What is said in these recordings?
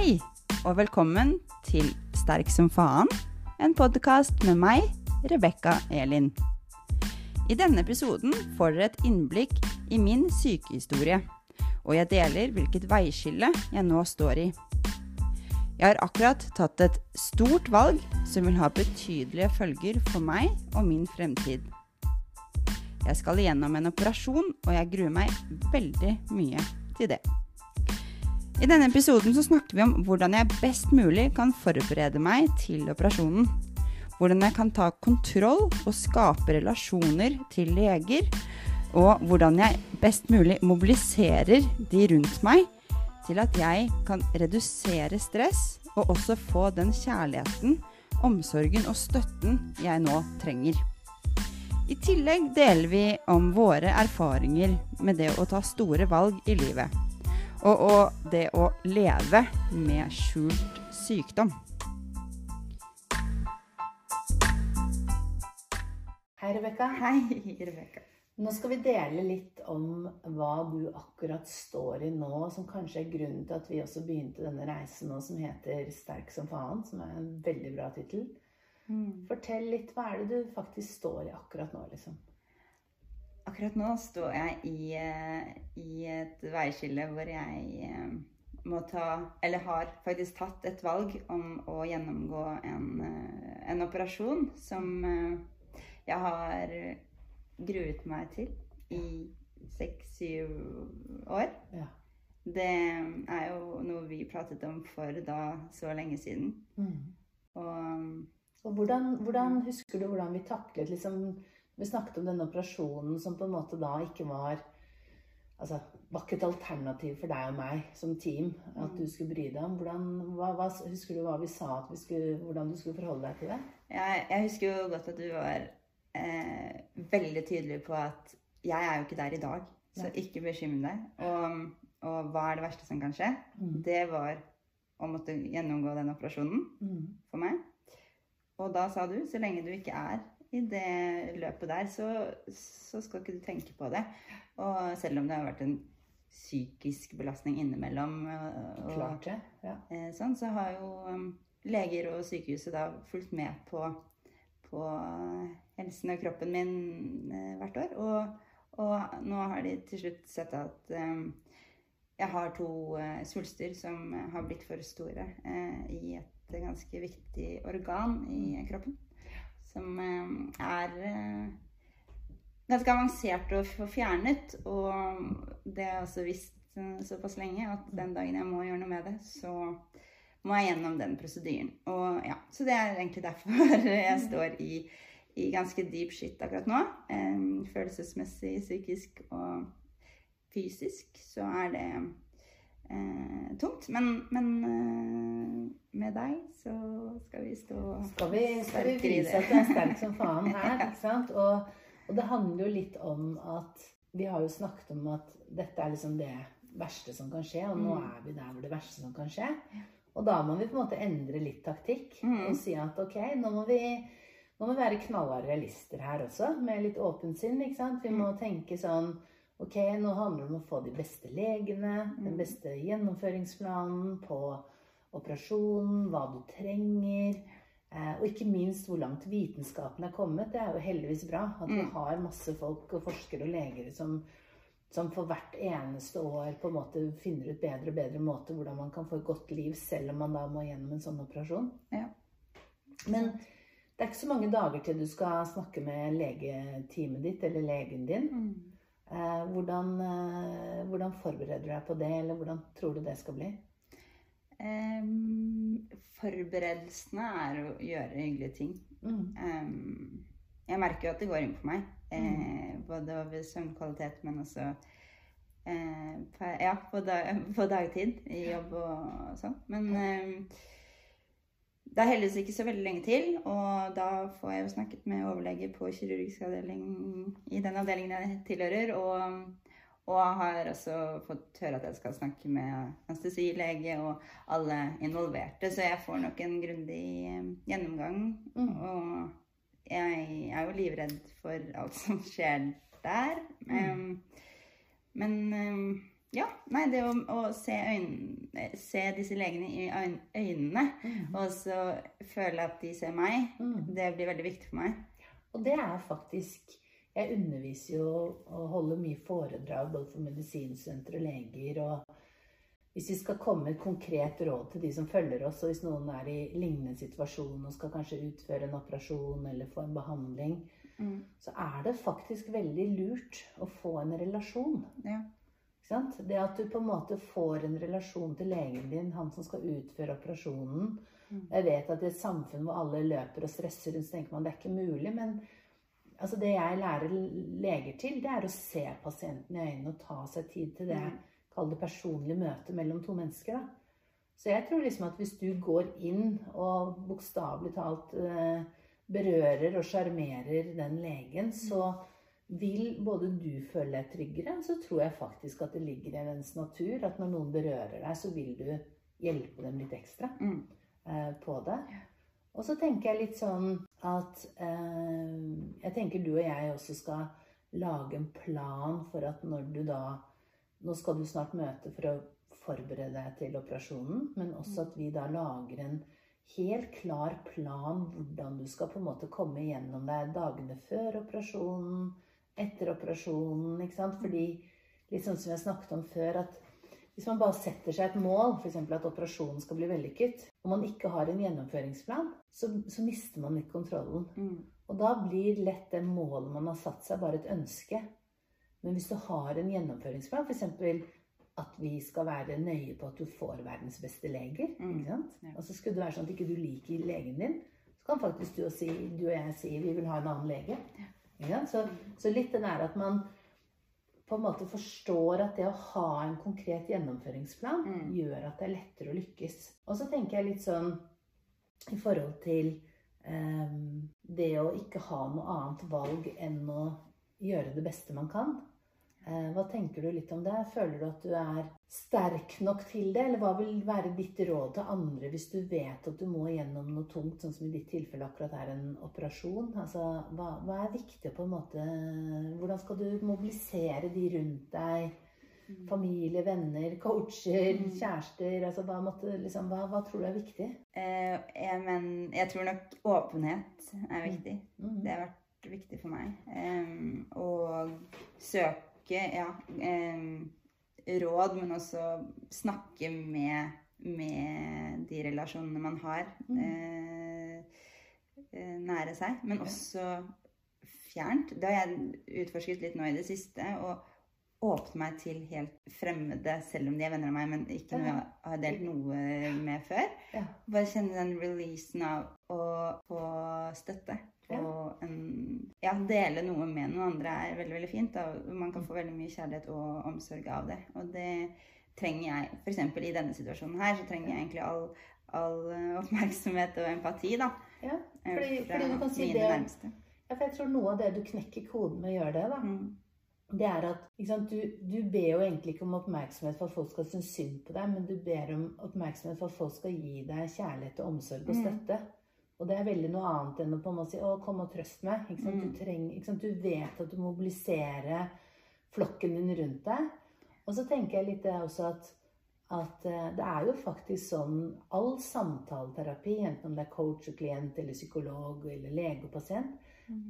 Hei, og velkommen til Sterk som faen, en podkast med meg, Rebekka Elin. I denne episoden får dere et innblikk i min sykehistorie, og jeg deler hvilket veiskille jeg nå står i. Jeg har akkurat tatt et stort valg som vil ha betydelige følger for meg og min fremtid. Jeg skal igjennom en operasjon, og jeg gruer meg veldig mye til det. I denne episoden så snakker vi om hvordan jeg best mulig kan forberede meg til operasjonen. Hvordan jeg kan ta kontroll og skape relasjoner til leger. Og hvordan jeg best mulig mobiliserer de rundt meg til at jeg kan redusere stress og også få den kjærligheten, omsorgen og støtten jeg nå trenger. I tillegg deler vi om våre erfaringer med det å ta store valg i livet. Og, og det å leve med skjult sykdom. Hei, Rebekka. Hei, Rebekka. Nå skal vi dele litt om hva du akkurat står i nå, som kanskje er grunnen til at vi også begynte denne reisen nå, som heter 'Sterk som faen', som er en veldig bra tittel. Mm. Fortell litt. Hva er det du faktisk står i akkurat nå, liksom? Akkurat nå står jeg i, eh, i et veiskille hvor jeg eh, må ta Eller har faktisk tatt et valg om å gjennomgå en, eh, en operasjon som jeg har gruet meg til i seks-syv år. Ja. Det er jo noe vi pratet om for da så lenge siden. Og Og hvordan, hvordan husker du hvordan vi taklet liksom Vi snakket om denne operasjonen som på en måte da ikke var Altså, var ikke et alternativ for deg og meg som team at du skulle bry deg om. Hvordan, hva, hva, husker du hva vi sa, at vi skulle, hvordan du skulle forholde deg til det? jeg, jeg husker jo godt at du var eh, veldig tydelig på at jeg er jo ikke der i dag, så Nei. ikke bekymre deg. Og, og hva er det verste som kan skje? Mm. Det var å måtte gjennomgå den operasjonen Mm. for meg. Og da sa du så lenge du ikke er i det løpet der, så, så skal ikke du tenke på det. Og selv om det har vært en psykisk belastning innimellom, og, og, Klart det. Ja. eh, sånn, så har jo um, leger og sykehuset da fulgt med på, på helsen og kroppen min eh, hvert år. Og, og nå har de til slutt sett at um, jeg har to eh, svulster som har blitt for store eh, i et ganske viktig organ i kroppen. Som eh, er eh, ganske avansert å få fjernet. Og det har jeg også visst eh, såpass lenge at den dagen jeg må gjøre noe med det, så må jeg gjennom den prosedyren. Og ja, Så det er egentlig derfor jeg står i, i ganske deep shit akkurat nå. Følelsesmessig, psykisk og fysisk så er det eh, tungt. Men, men med deg så skal vi stå Skal vi, skal vi vise at du er sterk som faen her, ikke sant? Og, og det handler jo litt om at vi har jo snakket om at dette er liksom det verste som kan skje, og nå Mm. er vi der hvor det verste som kan skje. Og da må vi på en måte endre litt taktikk Mm. og si at ok, nå må vi, nå må vi være knallharde realister her også, med litt åpent sinn, ikke sant? Vi må tenke sånn Ok, nå handler det om å få de beste legene, den Mm. beste gjennomføringsplanen på operasjonen, hva du trenger. Eh, og ikke minst hvor langt vitenskapen er kommet. Det er jo heldigvis bra at vi Mm. har masse folk og forskere og leger som, som for hvert eneste år på en måte finner ut bedre og bedre måter hvordan man kan få et godt liv selv om man da må gjennom en sånn operasjon. Ja. Men det er ikke så mange dager til du skal snakke med legeteamet ditt eller legen din. Mm. Eh, hvordan, eh, hvordan forbereder du deg på det, eller hvordan tror du det skal bli? Em, forberedelsene er å gjøre hyggelige ting. Mm. Em, jeg merker jo at det går inn på meg. Eh, både over søvnkvalitet, men også eh, på, ja, på, dag, på dagtid i jobb og sånn. Men eh, det er heldigvis ikke så veldig lenge til, og da får jeg jo snakket med overlege på kirurgisk avdeling i den avdelingen jeg tilhører. og og jeg har også fått høre at jeg skal snakke med anestesilege og alle involverte, så jeg får nok en grundig eh, gjennomgang. Mm. Og jeg er jo livredd for alt som skjer der. Mm. Men em, Ja. Nei, det å, å se, øynene, se disse legene i øynene, øynene, og så føle at de ser meg, Mm. det blir veldig viktig for meg. Og det er faktisk Jeg underviser jo og holder mye foredrag både for medisinstudenter og leger. og hvis vi skal komme med et konkret råd til de som følger oss, og hvis noen er i lignende situasjon og skal kanskje utføre en operasjon eller få en behandling, Mm. så er det faktisk veldig lurt å få en relasjon. Ja. Det at du på en måte får en relasjon til legen din, han som skal utføre operasjonen. Mm. Jeg vet at i et samfunn hvor alle løper og stresser rundt, så tenker man det er ikke mulig. Men altså det jeg lærer leger til, det er å se pasienten i øynene og ta seg tid til det Mm. kaller det personlige møtet mellom to mennesker. Da. Så jeg tror liksom at hvis du går inn og bokstavelig talt eh, berører og sjarmerer den legen, så vil både du føle deg tryggere, så tror jeg faktisk at det ligger i dens natur at når noen berører deg, så vil du hjelpe dem litt ekstra Mm. eh, på det. Og så tenker jeg litt sånn at eh, Jeg tenker du og jeg også skal lage en plan for at når du da Nå skal du snart møte for å forberede deg til operasjonen, men også at vi da lager en helt klar plan hvordan du skal på en måte komme gjennom deg dagene før operasjonen, etter operasjonen, ikke sant? Fordi litt sånn som jeg snakket om før, at hvis man bare setter seg et mål, f.eks. at operasjonen skal bli vellykket, og man ikke har en gjennomføringsplan, så, så mister man litt kontrollen. Mm. Og da blir lett det målet man har satt seg, bare et ønske. Men hvis du har en gjennomføringsplan, f.eks. at vi skal være nøye på at du får verdens beste leger, Mm. ikke sant? Ja. og så skulle det være sånn at ikke du liker legen din, så kan faktisk du og, si, du og jeg si vi vil ha en annen lege. Så, så litt det der at man på en måte forstår at det å ha en konkret gjennomføringsplan Mm. gjør at det er lettere å lykkes. Og så tenker jeg litt sånn i forhold til um, det å ikke ha noe annet valg enn å gjøre det beste man kan. Eh, hva tenker du litt om det? Føler du at du er sterk nok til det? Eller hva vil være ditt råd til andre hvis du vet at du må gjennom noe tungt, sånn som i ditt tilfelle akkurat er en operasjon? Altså, hva, hva er viktig på en måte Hvordan skal du mobilisere de rundt deg? Familie, venner, coacher, Mm. kjærester. Altså, hva, måtte, liksom, hva, hva tror du er viktig? Eh, jeg, men jeg tror nok åpenhet er viktig. Mm. Det har vært viktig for meg. Um, og søke ja, em, råd, men også snakke med, med de relasjonene man har Mm. eh, eh, nære seg. Men også fjernt. Det har jeg utforsket litt nå i det siste. og åpne meg til helt fremmede, selv om de er venner av meg, men ikke noe jeg har delt noe med før. Bare kjenne den releasen av å få støtte. Og en, ja, dele noe med noen andre er veldig veldig fint. Da. Man kan få veldig mye kjærlighet og omsorg av det. Og det trenger jeg. F.eks. i denne situasjonen her, så trenger jeg egentlig all, all eh, oppmerksomhet og empati, da. Ja, eh, fordi, fra fordi du kan si mine det nærmeste. ja, for Jeg tror noe av det du knekker koden med å gjøre det, da, Mm. det er at sant, du, du ber jo egentlig ikke om oppmerksomhet for at folk skal synes synd på deg, men du ber om oppmerksomhet for at folk skal gi deg kjærlighet og omsorg og Mm. Og det er veldig noe annet enn å på en måte si 'Å, kom og trøst meg'. Mm. Du, trenger, du vet at du mobiliserer flokken din rundt deg. Og så tenker jeg litt det også at, at eh, det er jo faktisk sånn All samtaleterapi, enten om det er coach og klient eller psykolog eller lege og pasient,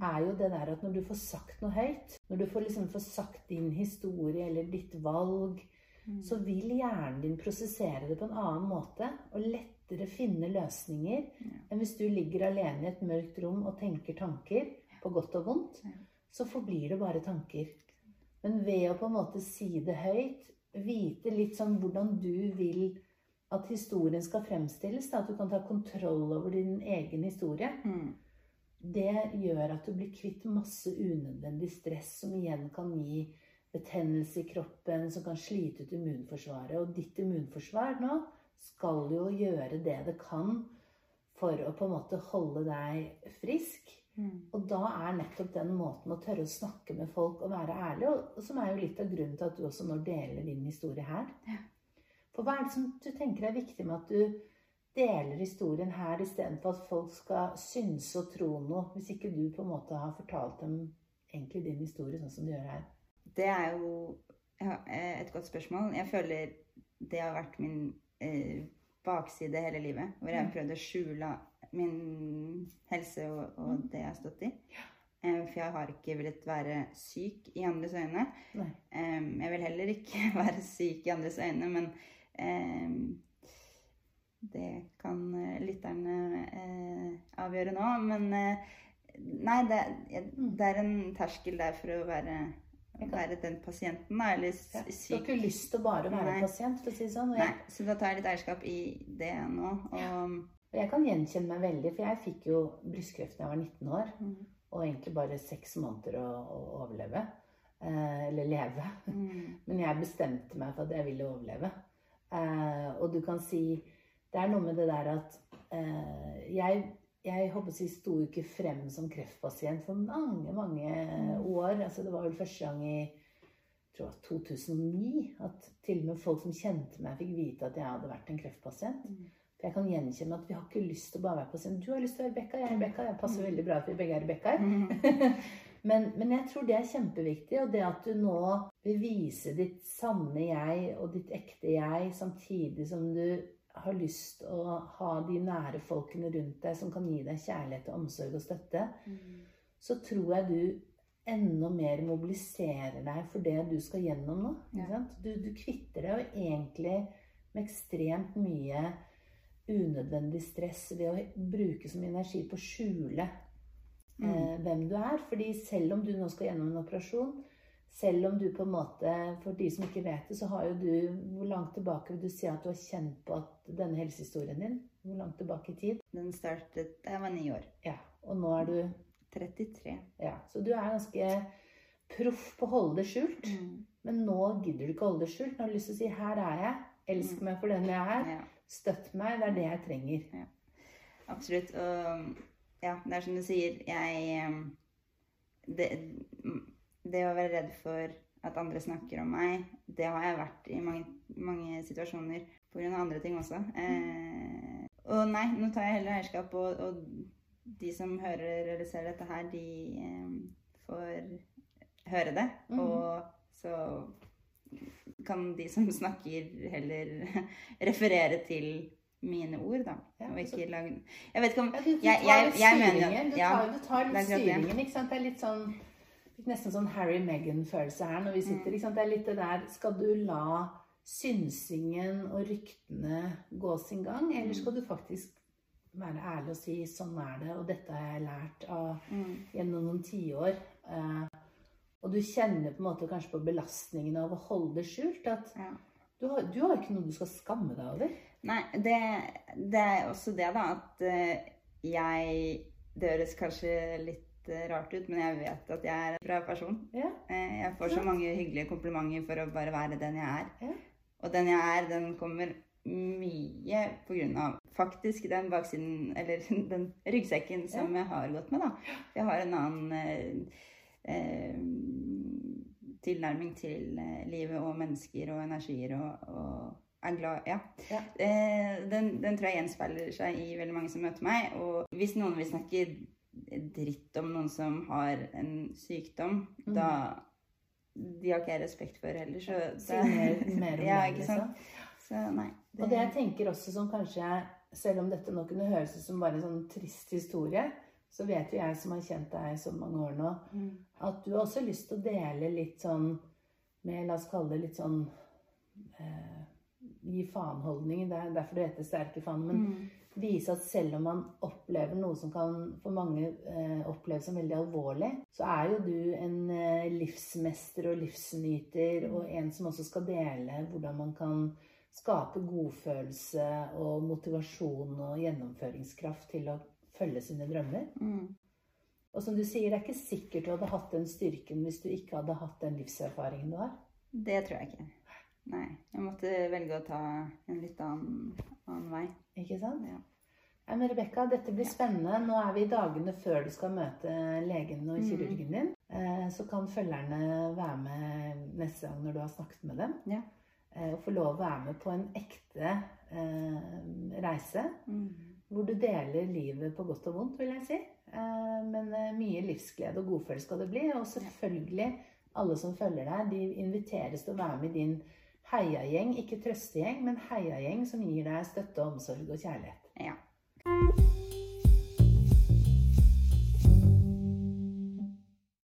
er jo det der at når du får sagt noe høyt, når du får liksom får sagt din historie eller ditt valg, Mm. så vil hjernen din prosessere det på en annen måte og lettere finne løsninger Ja. enn hvis du ligger alene i et mørkt rom og tenker tanker, på godt og vondt. Så forblir det bare tanker. Men ved å på en måte si det høyt, vite litt sånn hvordan du vil at historien skal fremstilles, da, at du kan ta kontroll over din egen historie, Mm. det gjør at du blir kvitt masse unødvendig stress som igjen kan gi betennelse i kroppen, som kan slite ut immunforsvaret. Og ditt immunforsvar nå skal jo gjøre det det kan for å på en måte holde deg frisk. Mm. Og da er nettopp den måten å tørre å snakke med folk og være ærlig, og, som er jo litt av grunnen til at du også nå deler din historie her. Ja. For hva er det som du tenker er viktig med at du deler historien her istedenfor at folk skal synse og tro noe, hvis ikke du på en måte har fortalt dem egentlig din historie sånn som du gjør her? Det er jo ja, et godt spørsmål. Jeg føler det har vært min eh, bakside hele livet. Hvor jeg har Mm. prøvd å skjule min helse og, og Mm. det jeg har stått i. Eh, for jeg har ikke villet være syk i andres øyne. Nei. Jeg vil heller ikke være syk i andres øyne, men det kan eh, lytterne eh, avgjøre nå. Men eh, nei, det, Mm. det er en terskel der for å være, være den pasienten, da. Eller syk. Ja. Du har ikke lyst til å bare være Nei. pasient, for å si det sånn. Nei, så da tar jeg litt eierskap i det nå. Og Ja. jeg kan gjenkjenne meg veldig, for jeg fikk jo brystkreft da jeg var 19 år. mm, Og egentlig bare seks måneder å, å overleve. Eh, eller leve. mm, Men jeg bestemte meg for at jeg ville overleve. Eh, og du kan si Det er noe med det der at eh, jeg, jeg håper å sto ikke frem som kreftpasient for mange, mange Mm. år. Altså, det var vel første gang i jeg tror var 2009 at til og med folk som kjente meg, fikk vite at jeg hadde vært en kreftpasient. Mm. For jeg kan gjenkjenne at vi har ikke lyst til å bare være pasient. Du har lyst til å være Rebekka, jeg er Rebekka. Jeg passer veldig bra at vi begge er Rebekkaer. mm, men, men jeg tror det er kjempeviktig. Og det at du nå vil vise ditt sanne jeg og ditt ekte jeg, samtidig som du har lyst å ha de nære folkene rundt deg som kan gi deg kjærlighet og omsorg og støtte, mm, så tror jeg du enda mer mobiliserer deg for det du skal gjennom nå. Ja. Sant? Du, du kvitter deg jo egentlig med ekstremt mye unødvendig stress ved å bruke så mye energi på å skjule mm, eh, hvem du er. Fordi selv om du nå skal gjennom en operasjon, selv om du på en måte For de som ikke vet det, så har jo du Hvor langt tilbake vil du si at du har kjent på at denne helsehistorien din? Hvor langt tilbake i tid? Den startet jeg var ni år. Ja. Og nå er du 33. Ja. Så du er ganske proff på å holde det skjult. Mm, Men nå gidder du ikke å holde det skjult. Nå har du lyst til å si 'her er jeg'. Elsk Mm. meg for den jeg er. ja. Støtt meg. Det er det jeg trenger. Absolutt. Og ja, det er som du sier, jeg det, det å være redd for at andre snakker om meg, det har jeg vært i mange, mange situasjoner pga. andre ting også. Eh, og nei, nå tar jeg heller eierskap, og, og de som hører eller ser dette her, de eh, får høre det. Mm. Og så kan de som snakker, heller referere til mine ord, da. Ja, og altså- ikke lage Jeg vet ikke om Ja, du, du Jeg- tar jeg- litt jeg mener- styringen. Du tar, du tar litt styringen, ikke sant? Det er litt sånn nesten sånn Harry Meghan-følelse her når vi sitter. Mm. sant? Det er litt det der Skal du la synsingen og ryktene gå sin gang, eller skal du faktisk være ærlig og si sånn er det, og dette har jeg lært av mm, gjennom noen tiår. Eh, og du kjenner på en måte kanskje på belastningen av å holde det skjult. At ja. du har, du har ikke noe du skal skamme deg over. Nei, det, det er også det, da, at eh, jeg Det høres kanskje litt rart ut, men jeg vet at jeg er en bra person. Ja. Eh, jeg får så mange hyggelige komplimenter for å bare være den jeg er. Ja. Og den jeg er, den kommer mye på grunn av faktisk den baksiden, eller den ryggsekken som jeg har gått med, da. Jeg har en annen eh, eh, tilnærming til eh, livet og mennesker og energier og, og er glad Ja. Ja. Eh, den, den tror jeg gjenspeiler seg i veldig mange som møter meg. Og hvis noen vil snakke dritt om noen som har en sykdom, mm. da De har ikke jeg respekt for heller, så Si mer, mer om ja, det, liksom. Så nei. Og det jeg tenker også som kanskje, selv om dette nå kunne høres ut som bare en sånn trist historie, så vet jo jeg som har kjent deg i så mange år nå, Mm. at du har også lyst til å dele litt sånn med, la oss kalle det litt sånn eh, gi faen-holdning. Det er derfor det heter sterke faen. Men Mm. Vise at selv om man opplever noe som kan for mange eh, oppleves som veldig alvorlig, så er jo du en eh, livsmester og livsnyter, og en som også skal dele hvordan man kan skape godfølelse og motivasjon og gjennomføringskraft til å følge sine drømmer. Mm. Og som du sier, det er ikke sikkert du hadde hatt den styrken hvis du ikke hadde hatt den livserfaringen du har. Det tror jeg ikke. Nei. Jeg måtte velge å ta en litt annen, annen vei. Ikke sant? Ja. Ja, men Rebekka, dette blir spennende. Nå er vi i dagene før du skal møte legen og Mhm. kirurgen din. Eh, Så kan følgerne være med neste gang når du har snakket med dem. Ja. Eh, Og få lov å være med på en ekte eh, reise. Mm. Hvor du deler livet på godt og vondt, vil jeg si. Men mye livsglede og godfølelse skal det bli. Og selvfølgelig alle som følger deg, de inviteres til å være med i din heiagjeng, ikke trøstegjeng, men heiagjeng som gir deg støtte, omsorg og kjærlighet. Ja.